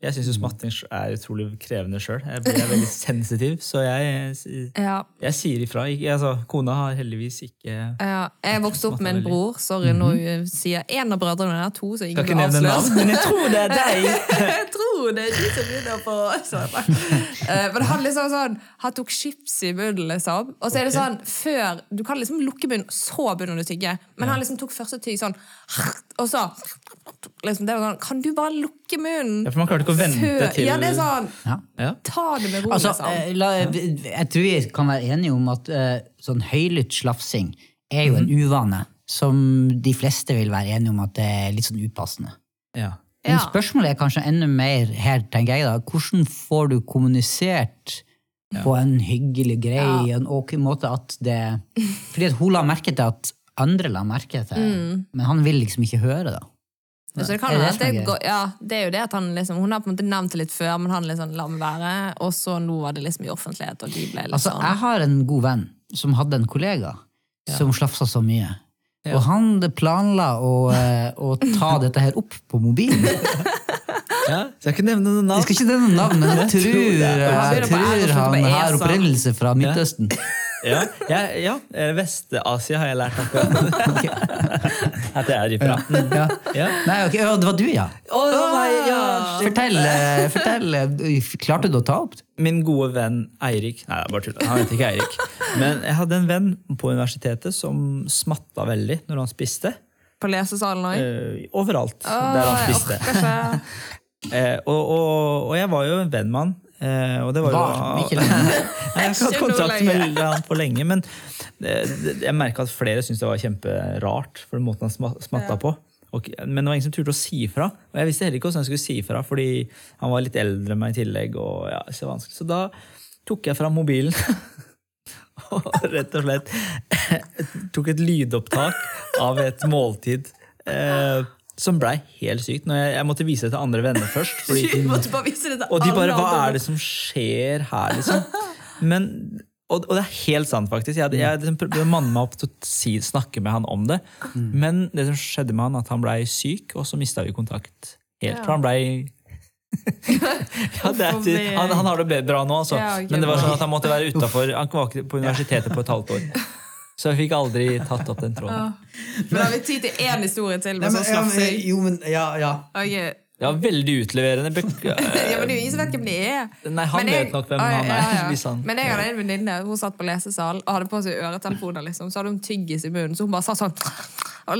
Jeg syns jo smatting er utrolig krevende sjøl. Jeg blir veldig sensitiv, så jeg, Ja, jeg sier ifra. Jeg, altså, kona har heldigvis ikke ja. Jeg vokste opp med en bror. Sorry, nå sier en av brødrene mine er to, så Skal ikke nevne navn, men jeg tror det er deg! jeg tror det er de som begynner på. Eh, Men han liksom sånn Han tok chips i munnen, liksom. Og så er det sånn før Du kan liksom lukke munnen, så begynner du å tygge. Men han liksom tok første tygg sånn Og så liksom, det var sånn, Kan du bare lukke munnen? Ja, for man klarte ikke å vente før- til Ja, det er sånn Ja. Ja. Ta det med ro, Altså, liksom. eh, la, jeg tror vi kan være enige om at uh, sånn høylytt slafsing er jo en uvane som de fleste vil være enige om at det er litt sånn upassende. Ja. Men Ja. spørsmålet er kanskje enda mer her, tenker jeg da. Hvordan får du kommunisert på en hyggelig, grei en ok måte at det Fordi at hun la merke til at andre la merke til Mm. men han vil liksom ikke høre da. Så det kan det det går, ja, det er jo det at han liksom, Hun har på en måte nevnt det litt før, men han liksom la meg være. Og så nå var det liksom i offentlighet, og de litt Altså, sånn jeg har en god venn som hadde en kollega som slafsa så mye. Og han planla å, eh, å ta dette her opp på mobilen. ja. Skal ikke nevne noen navn. Jeg skal ikke nevne navn, men jeg tror, jeg tror han E, har opprinnelse fra Midtøsten. Ja, ja, ja. eh, Vest-Asia har jeg lært akkurat. At det er ifra. Ja. Ja. Nei, okay. det var du, ja. Oh, nei, ja. Fortell, eh, fortell. eh, Klarte du å ta opp? Min gode venn Eirik Nei, bare tull. Han heter ikke Eirik. Men jeg hadde en venn på universitetet som smatta veldig når han spiste. På lesesalen òg. Uh, overalt der han spiste. Eh, og, og, og jeg var jo en venn med han. Eh, og det var jo Var. Nei, jeg har hatt kontakt med han for lenge, men jeg merka at flere syntes det var kjemperart for den måten han sma- smatta på. Og, men det var ingen som turte å si ifra. Og jeg visste heller ikke hvordan jeg skulle si ifra, fordi han var litt eldre enn meg i tillegg. Og, ja, så, vanskelig. så da tok jeg fram mobilen og rett og slett tok et lydopptak av et måltid. Eh, som blei helt sykt. Når jeg, jeg måtte vise det til andre venner først. Fordi, måtte bare vise det til og de bare alle Hva er det som skjer her, liksom? Men, og, og det er helt sant, faktisk. Jeg, jeg, jeg liksom prøvde å manne meg opp til å si, snakke med han om det. Men det som skjedde med han, at han blei syk, og så mista vi kontakt helt. Ja. For han blei ja, er, han, han har det bra nå, altså. Men det var sånn at han måtte være utafor. Han var ikke på universitetet på et halvt år. Så jeg fikk aldri tatt opp den tråden. Men da har vi tid til én historie til? Med sånn slafsing? jo, men, ja, ja. Ok. Var veldig utleverende. Ja, men det er jo ingen som vet hvem de er. Nei, han jeg- vet nok hvem Ah, han er. ja, ja. Men jeg hadde en venninne hun satt på lesesal og hadde på seg øretelefoner. Liksom. Så hadde hun tyggis i munnen, så hun bare sa sånn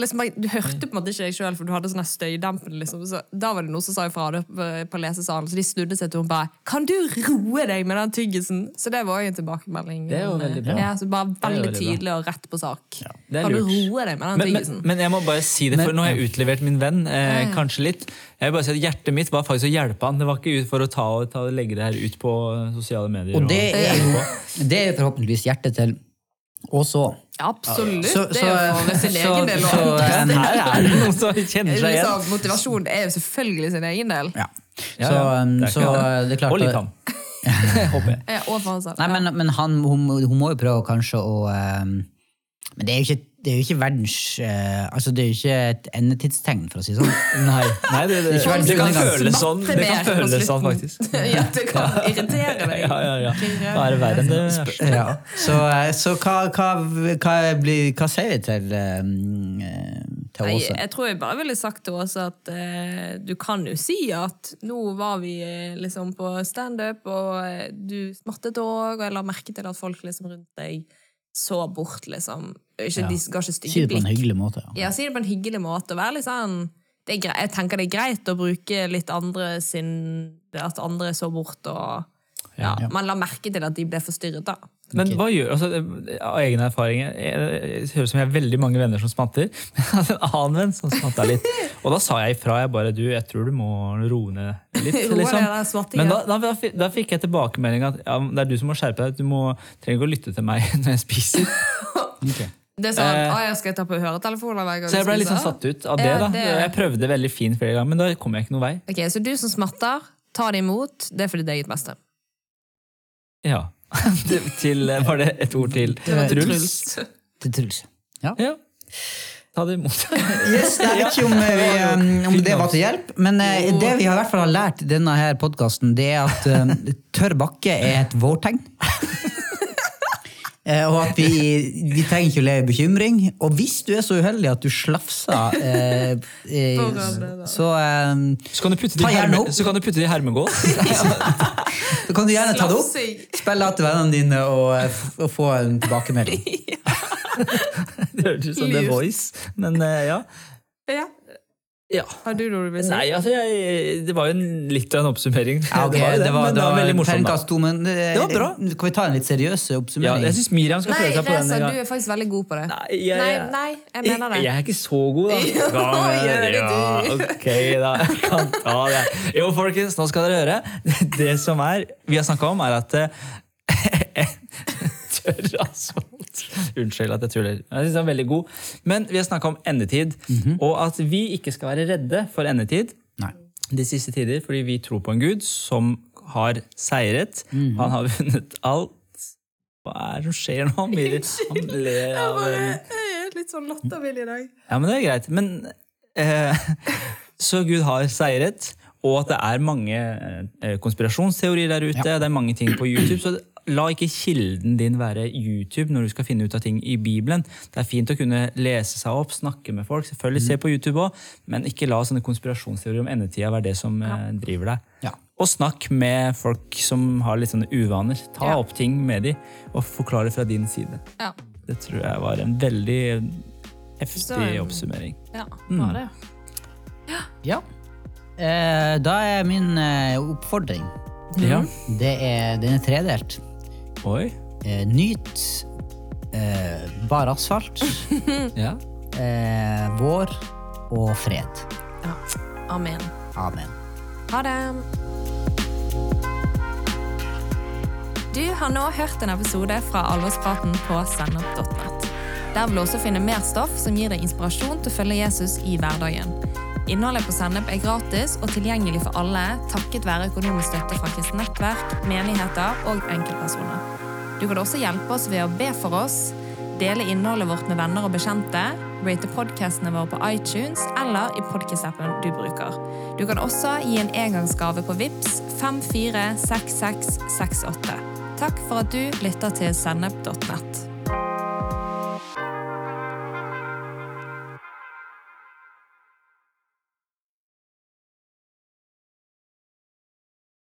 liksom, Du hørte på en måte ikke deg sjøl, for du hadde sånn støydempende. Liksom. Så da var det noen som sa ifra det på, lesesalen, så de snudde seg til hun bare Kan du roe deg med den tyggisen? Så det var jo en tilbakemelding. Det er jo veldig bra. Ja, så bare veldig veldig tydelig og rett på sak. kan du roe deg med den men, men, men jeg må bare si det, for nå har jeg utlevert min venn. Eh, kanskje litt. Jeg vil bare si at Hjertet mitt var faktisk å hjelpe han. Det var ikke ut for å ta, ta, legge det her ut på sosiale medier. Og det er det er forhåpentligvis hjertet til også. Absolutt. Så- det er jo sin egen del. så, og eh, Her er det noen som kjenner seg igjen. Motivasjonen motivasjon er jo selvfølgelig sin egen del. Ja. Ja, Så, Det er så uh, det er klart Og litt han. Håper jeg. Og. Nei, men, men han, hun, må- hun må jo prøve kanskje å um, Men det er jo ikke, det er jo ikke verdens uh, Altså, det er jo ikke et endetidstegn, for å si sånn. Nei, nei det, det, det, kan føles sånn. Det kan føles sånn, faktisk. ja, det kan irritere deg. Ja, ja, ja. Da er det verre enn det. Ja. Så, uh, så hva, hva, hva, blir, hva sier vi til, uh, til Nei, Åse? jeg tror jeg bare ville sagt til Åse at uh, du kan jo si at nå var vi eh, liksom på standup, og eh, du smattet òg, og jeg la merke til at folk liksom rundt deg så bort, liksom. Ikke, De ga ikke Si det på en blikk. hyggelig måte. Ja. Ja, si det på en hyggelig måte. og Være litt sånn Jeg tenker det er greit å bruke litt andre sin At andre så bort og ja, Ja. Man la merke til at de ble forstyrret, da. Men hva gjør, altså, Av egen erfaring Det høres ut som jeg har veldig mange venner som smatter. Men jeg hadde en annen venn som smatta litt. Og da sa jeg ifra. Jeg bare du, jeg tror du må roe ned litt. Liksom. Men da, da, da, da fikk jeg tilbakemelding at ja, det er du som må skjerpe deg. Du må, trenger ikke å lytte til meg når jeg spiser. Det er sånn, Eh, jeg skal ta på høretelefoner hver gang Så jeg ble litt sånn satt ut av det. Da. Jeg prøvde veldig fint flere ganger, men da kom jeg ikke noen vei. Ok, Så du som smatter, ta det imot. Det er fordi det er ditt beste. Ja. Til, var det et ord til? var Truls? Til Truls. Ja. Ja. Ta det imot. Yes, det er ikke om, vi, um, om det var til hjelp, men eh, det vi har i hvert fall har lært i denne her podkasten, det er at um, tørr bakke er et vårtegn. Eh, og at vi, vi trenger ikke å leve i bekymring. Og hvis du er så uheldig at du slafser, eh, eh, det så, um, Så kan du putte det i opp. så kan du putte det i hermegård. så kan du gjerne ta det opp, spille av til vennene dine og, eh, og få en tilbakemelding. Det hørtes ut som The Voice, men eh, ja. Ja. Ja. Har du noe du vil si? Nei, altså, jeg, det var jo en, litt av en oppsummering. Ja, okay. det var, det, det var, men det var veldig morsomt. da. to, men eh, Det var bra. Kan vi ta en litt seriøs Ja, oppsummering? jeg synes Miriam skal prøve seg på Reza, denne. du er faktisk veldig god på det. Nei, jeg, Nei, nei, jeg mener det. Jeg, jeg er ikke så god, da. Jo, gjør det, ja, ok, da. Jeg kan ta det. Jo, folkens, nå skal dere høre. Det som er, vi har snakka om, er at eh, Tørr asfalt. Unnskyld at jeg tuller. Jeg synes den er veldig god. Men vi har snakka om endetid, og at vi ikke skal være redde for endetid Nei. de siste tider, fordi vi tror på en Gud som har seiret. Han har vunnet alt. Hva er det som skjer nå? Unnskyld. Av en Jeg er litt sånn lattervill i dag. Ja, men det er greit. Men eh, Så Gud har seiret, og at det er mange eh, konspirasjonsteorier der ute. Det er mange ting på YouTube. Så la ikke kilden din være YouTube når du skal finne ut av ting i Bibelen. Det er fint å kunne lese seg opp, snakke med folk, selvfølgelig se på YouTube òg, men ikke la sånne konspirasjonsteorier om endetida være det som ja. driver deg. Ja. Og snakk med folk som har litt sånne uvaner. Ta Ja. opp ting med dem, og forklare fra din side. Ja. Det tror jeg var en veldig heftig um, oppsummering. ja, var det. Ja. Eh, da er min eh, oppfordring Ja. det er, Den er tredelt. Oi. Eh, nyt eh, bar asfalt, Ja. eh, vår og fred. Ja. Amen. Amen. Ha det! Du har nå hørt en episode fra Alvorspraten på sennep.nett. Der vil du også finne mer stoff som gir deg inspirasjon til å følge Jesus i hverdagen. Innholdet på Sennep er gratis og tilgjengelig for alle takket være økonomisk støtte fra kristent nettverk, menigheter og enkeltpersoner. Du kan også hjelpe oss ved å be for oss, dele innholdet vårt med venner og bekjente, rate podcastene våre på iTunes eller i podcast-appen du bruker. Du kan også gi en engangsgave på VIPS 546668. Takk for at du lytter til sennep.nett.